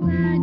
away.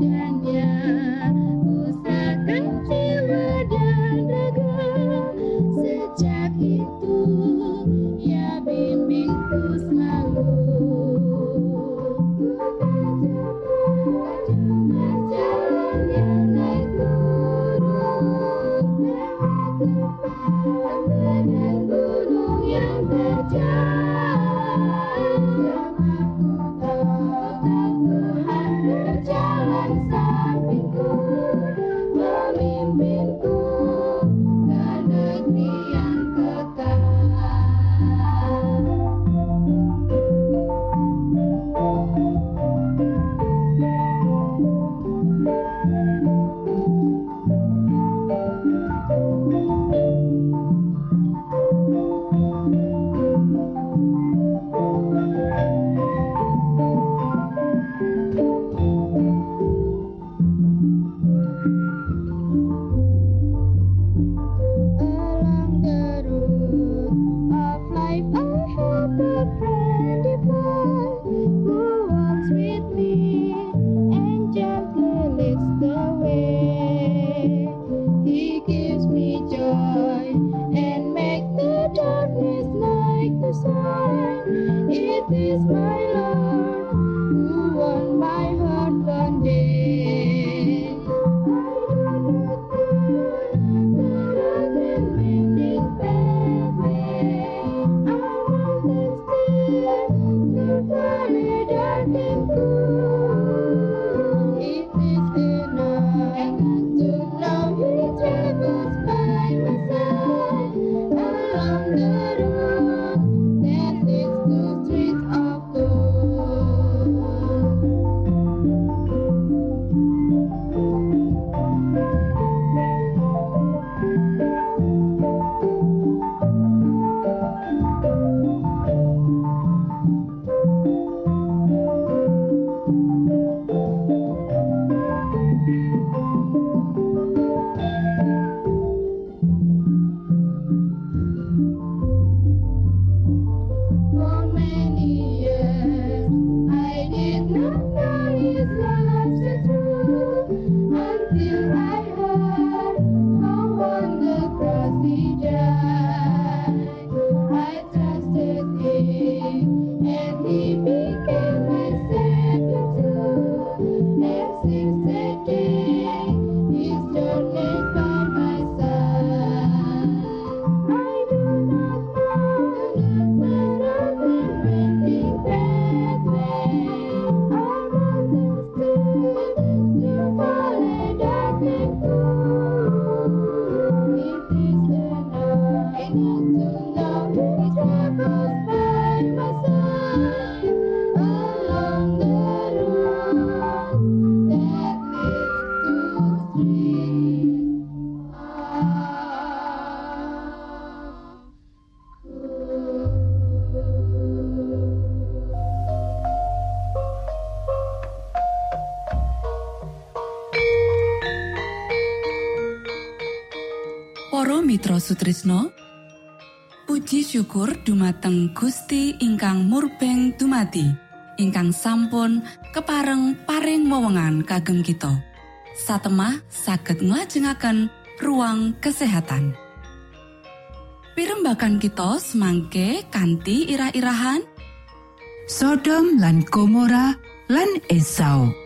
Sutrisno Puji syukur dumateng Gusti ingkang murbeng dumati ingkang sampun kepareng paring wewenngan kagem kita. Satemah saged nglajengaken ruang kesehatan. Pirembakan kita semangke kanthi irah-irahan. Sodom lan Gomora lan Esau.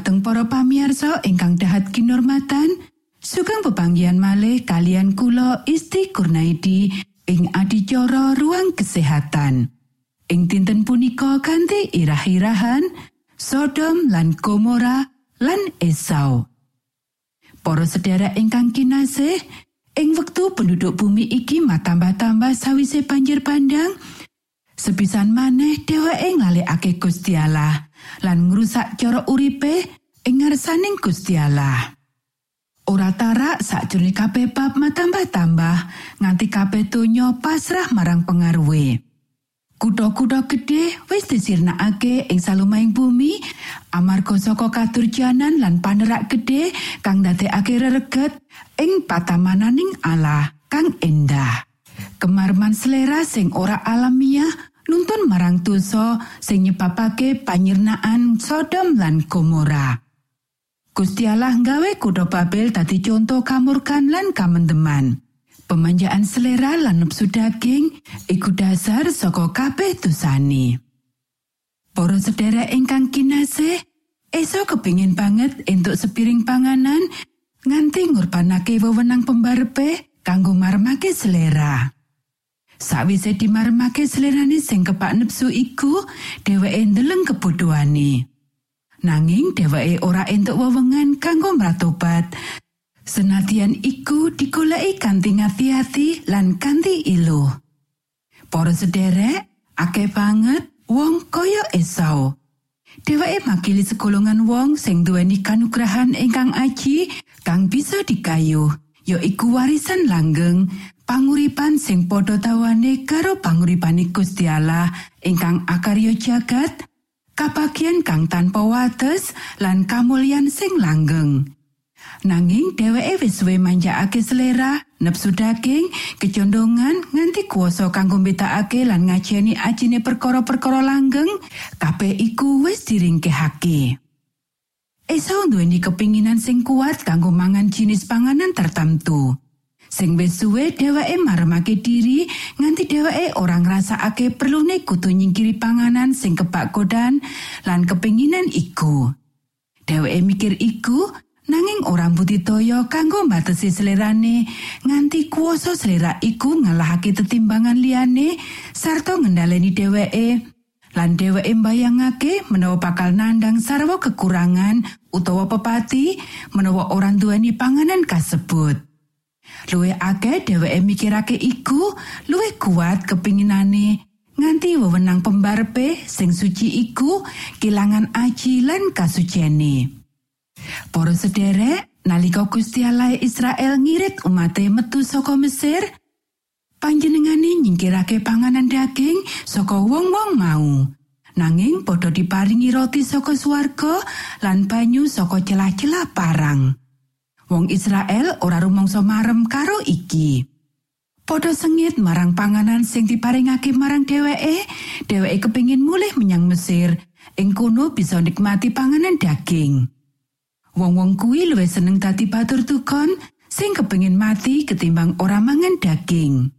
Dumateng para pamiarsa ingkang dahat kinormatan, sugeng pepanggian malih kalian kula Isti Kurnaidi ing adicara ruang kesehatan. Ing dinten punika kanthi irah-irahan Sodom lan Gomora lan Esau. Para sedherek ingkang kinasih, ing wektu penduduk bumi iki matambah-tambah sawise banjir bandang, sepisan maneh dheweke nglalekake Gusti Allah lan ngrusak cara uripe ing ngarsaning Gusti Allah. Ora tarak sakjroning kabeh bab matambah-tambah nganti kabeh donya pasrah marang pengaruhe. Kutha-kutha gedhe wis disirnakake ing salumahing bumi amarga saka kadurjanan lan panerak gedhe kang ndadekake rereget ing patamananing Allah kang endah. Kemarman selera sing ora alamiah nuntun marang dosa sing nyebabake panyirnaan Sodom lan Gomora. Gusti Allah nggawe kutha Babel dadi contoh kamurkan lan kamendeman. Pemanjaan selera lan nepsu daging iku dasar saka kabeh dosane. Para sedherek ingkang kinasih, esok kepingin banget entuk sepiring panganan nganti ngurbanake wewenang pembarepe kanggo marmake selera. Sawise dimarmake selerane sing kepak nepsu iku, dheweke ndeleng kebodohane. Nanging dheweke ora entuk wewengan kanggo mratobat Senatian iku digoleki kanthi ngati-ati lan kanthi ilu. Para sederek, akeh banget wong kaya Esau. Dheweke makili segolongan wong sing duweni kanugrahan ingkang aji kang bisa dikayuh, ya iku warisan langgeng, panguripan sing padha tawane karo panguripane Gusti Allah ingkang akarya jagat, kabagian kang tanpa wates lan kamulyan sing langgeng. Nanging dheweke wis suwe manjakake selera, nepsu daging, kecondongan nganti kuasa kanggo mbedakake lan ngajeni ajine perkara-perkara langgeng, kabeh iku wis diringkehake. Esau duweni kepinginan sing kuat kanggo mangan jenis panganan tertentu. Sing wis suwe dheweke maremake diri nganti dheweke ora ngrasakake perlune kudu nyingkiri panganan sing kebak kodan lan kepinginan iku. Dheweke mikir iku nanging ora mbudidaya kanggo mbatesi selerane nganti kuoso selera iku ngalahake tetimbangan liyane sarta ngendhaleni dheweke lan dheweke mbayangake menawa bakal nandang sarwa kekurangan utawa pepati menawa orang duweni panganan kasebut luwih akeh dheweke mikirake iku luwih kuat kepinginane nganti wewenang pembarpe sing suci iku kilangan aji lan kasucene. Para sederek, nalika Gusti Allah Israel ngirit umate metu saka Mesir, panjenengane nyingkirake panganan daging saka wong-wong mau. Nanging padha diparingi roti saka swarga lan banyu saka celah-celah parang. Wong Israel ora rumangsa marem karo iki. Padha sengit marang panganan sing diparingake marang dheweke, dheweke kepingin mulih menyang Mesir, ing kono bisa nikmati panganan daging. Wong-wong kuwi luwih seneng dadi batur tukon sing kepengin mati ketimbang ora mangan daging.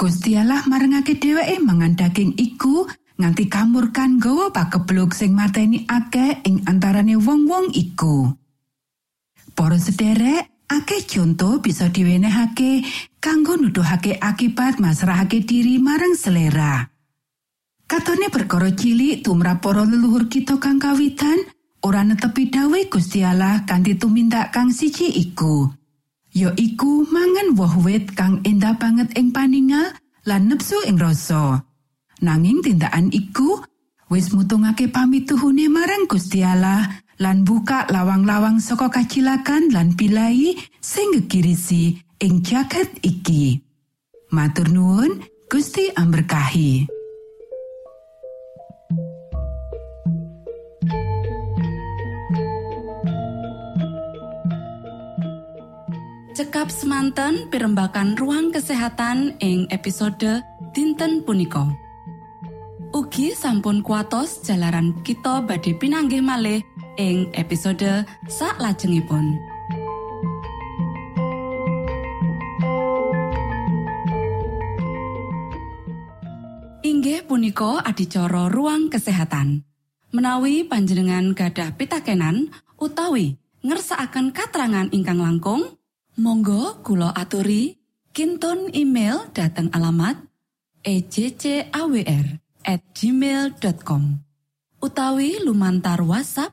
Gusti Allah marangake dheweke mangan daging iku nganti kamurkan gawa pakebluk sing mateni akeh ing antarane wong-wong iku. Para sederek, akeh contoh bisa diwenehake kanggo nuduhake akibat masrahake diri marang selera. Katone perkara cilik tumrap para leluhur kita kang kawitan, ora netepi dawuh Gusti Allah kanthi tumindak kang siji iku. Ya iku mangan woh wit kang endah banget ing paningal lan nepsu ing rasa. Nanging tindakan iku wis mutungake pamituhune marang Gusti Allah lan buka lawang-lawang saka kacilakan lan pilai sing gegirisi ing jagat iki. Matur nuwun, Gusti amberkahi. Cekap semanten pimbakan ruang kesehatan ing episode dinten punika. Ugi sampun kuatos jalaran kita badhe pinanggih malih ing episode sak lajengipun. Inggih punika adicara ruang kesehatan. Menawi panjenengan gadah pitakenan utawi ngersakaken katrangan ingkang langkung, Monggo Kulo aturi Kintun email dateng alamat ejcawr@ gmail.com utawi lumantar WhatsApp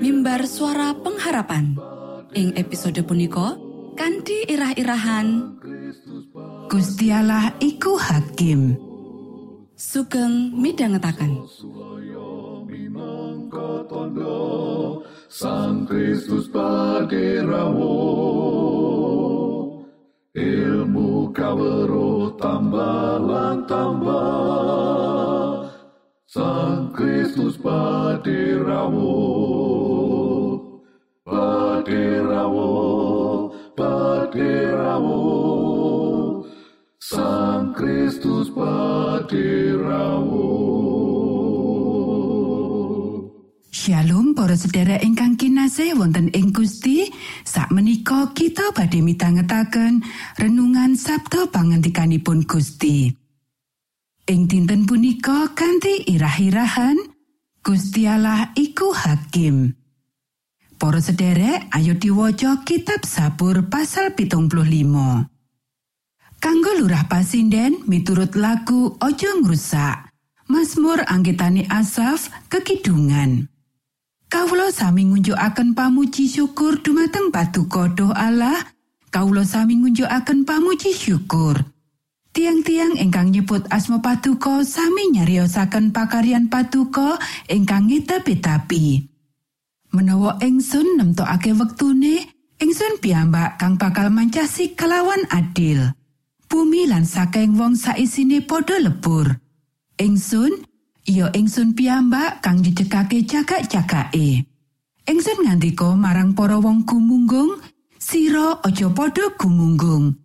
mimbar suara pengharapan. Ing episode punika kanthi irah-irahan. Gusti Allah iku hakim. Sugeng tondo Sang Kristus paderamu ilmu kawero tambah lan tambah. Sang Kristus paderamu paderamu paderamu Sang Kristus paderamu Shalom para sedherek ingkang kinasih wonten ing Gusti. Sakmenika kita badhe mitangetaken renungan Sabtu pangantikanipun Gusti. Ing dinten punika kanthi irah-irahan Gusti Allah iku hakim Para sederek ayo diwaca kitab Sabur pasal pitung puluh limo Kanggo lurah pasinden miturut lagu Ojo ngrusak Mazmur anggitani Asaf kekidungan Kawula sami ngunjukaken pamuji syukur dumateng Paduka Doh Allah. Kawula sami ngunjukaken pamuji syukur. Tiang-tiang ingkang nyebut asma Paduka sami nyariosaken pakaryan Paduka ingkang ngetapi-tapi. Menawa ingsun nemtokake wektune, ingsun piyambak kang bakal mancasi kelawan adil. Bumi lan saking wong saisine padha lebur. Ingsun Iyo ingsun piyambak kang dicekake cagak-cagake. Ingsun ngandika marang para wong gumunggung, sira aja padha gumunggung.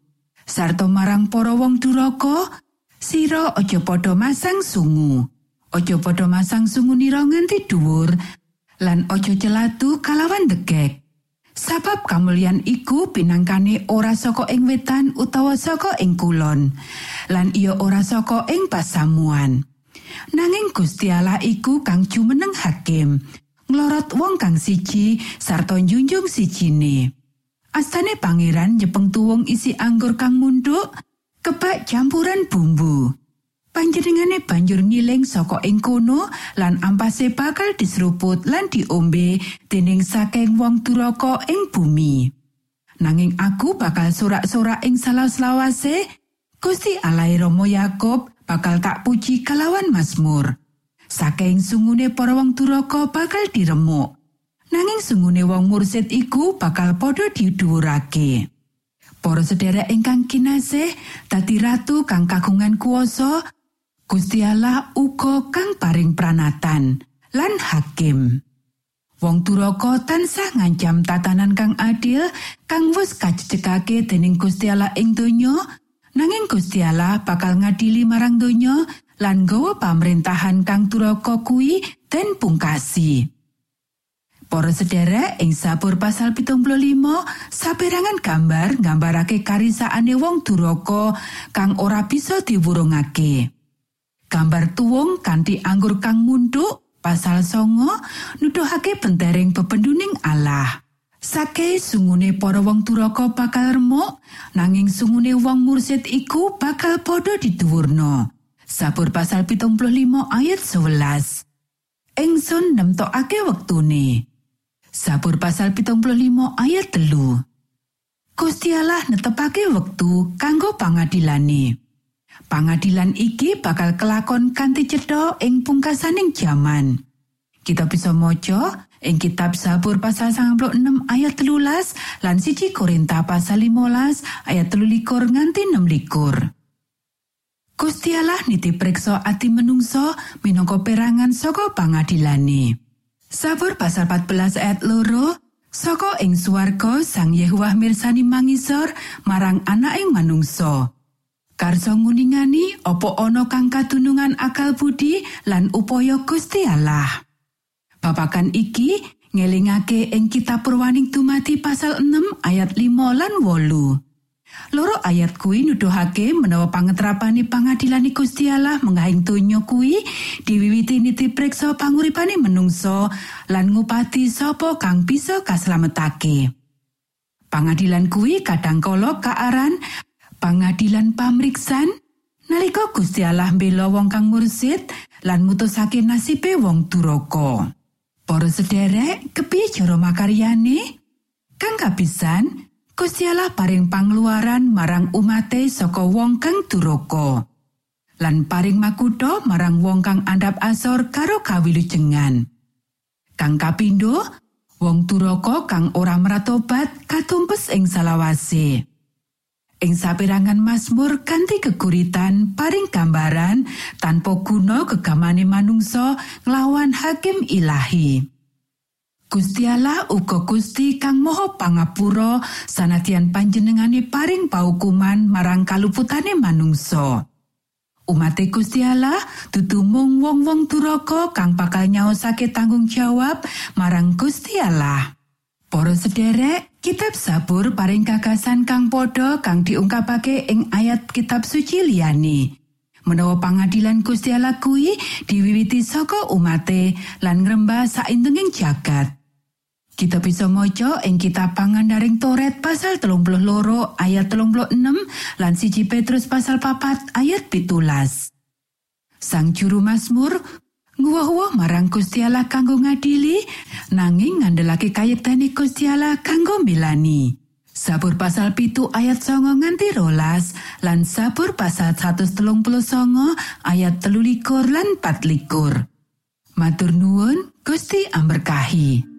Sarta marang para wong duraka, sira aja padha masang sungu. Aja padha masang sungunira nganti dhuwur lan aja celatu kalawan degek. Sabab kamulyan iku pinangkane ora saka ing wetan utawa saka ing kulon, lan iya ora saka ing pasamuan. Nanging Gusti Allah iku kang jumeneng hakim, nglorot wong kang siji sarta njunjung sijine. Astane pangeran nyepeng tuwung isi anggur kang munduk, kebak campuran bumbu. Panjenengane banjur ngiling saka ing kono lan ampase bakal diseruput lan diombe dening saking wong duraka ing bumi. Nanging aku bakal sorak-sorak ing salah selawase, Gusti Allah Rama Yakub bakal tak puji kalawan Mazmur. Saking sungune para wong duraka bakal diremuk. Nanging sungune wong mursid iku bakal padha didhuwurake. Para sedherek ingkang kinasih, dadi ratu kang kagungan kuasa, Gusti Allah uga kang paring pranatan lan hakim. Wong duraka tansah ngancam tatanan kang adil kang wis kacecekake dening Gusti Allah ing donya Nanging Gusti Allah bakal ngadili marang donya lan nggawa pamrentahan kang duraka kuwi den pungkasi. Para sederek ing sabur pasal 75 saperangan gambar nggambarake karisaane wong duraka kang ora bisa diwurungake. Gambar tuwung kanthi anggur kang munduk pasal songo nuduhake bentering bebenduning Allah. Sake sungune para wong duraka bakal remuk, nanging sungune wong mursid iku bakal padha didhuwurna. Sabur pasal 75 ayat 11. Engsun nemtokake wektune. Sabur pasal 75 ayat telu. Gusti Allah netepake wektu kanggo pangadilane. Pangadilan iki bakal kelakon kanthi cedha ing pungkasaning jaman. Kita bisa maca ing kitab Sabur pasal 96 ayat telulas lan siji Korinta pasal 15 ayat telulikur nganti 6 Gusti Allah niti preksa ati menungso minangka perangan saka pangadilane. Sabur pasal 14 ayat loro Saka ing swarga Sang Yehuwah mirsani mangisor marang anak ing manungsa. Karso nguningani opo ana kang katunungan akal budi lan upaya Gusti Allah. Babakan iki Ngelingake ing kitab Purwaning dumadi pasal 6 ayat 5 lan wolu. Loro ayat kuwi nuduhake menawa pangetrapani pangadilan Gusti Allah menggahing donya kuwi diwiwiti niti priksa panguripane menungso lan ngupati sapa kang bisa kaslametake. Pangadilan kuwi kadangkala kaaran pangadilan pamriksan nalika Gusti Allah mbela wong kang mursid lan mutusake nasibe wong duraka. Para sederek, kepiye cara makaryane? Kang kapisan, Gusti Allah paring pangluaran marang umate saka wong kang duraka. Lan paring makutha marang wong kang andhap asor karo kawilujengan. Kang kapindo, wong duraka kang ora meratobat katumpes ing salawase. Ing saperangan Mazmur kanthi keguritan paring gambaran tanpa guna gegamane manungsa nglawan hakim ilahi. Gusti Allah uga Gusti kang Maha Pangapura sanadyan panjenengane paring paukuman marang kaluputane manungsa. Umate Gusti Allah dudu mung wong-wong duraka kang bakal nyaosake tanggung jawab marang Gusti Allah. Para sederek, kitab Sabur paring gagasan kang padha kang diungkapake ing ayat kitab suci liyane. Menawa pangadilan Gusti Allah kuwi diwiwiti saka umate lan ngrembah saindenging jagat. Kita bisa maca ing kitab pangandaring Toret pasal telung puluh loro ayat telung puluh enam lan siji Petrus pasal papat ayat pitulas. Sang juru Mazmur nguwah marang Gusti Allah kanggo ngadili nanging ngandelake kayektene Gusti Allah kanggo milani. Sabur pasal pitu ayat songo nganti rolas lan sabur pasal 139 ayat telulikur lan patlikur. Matur nuwun Gusti amberkahi.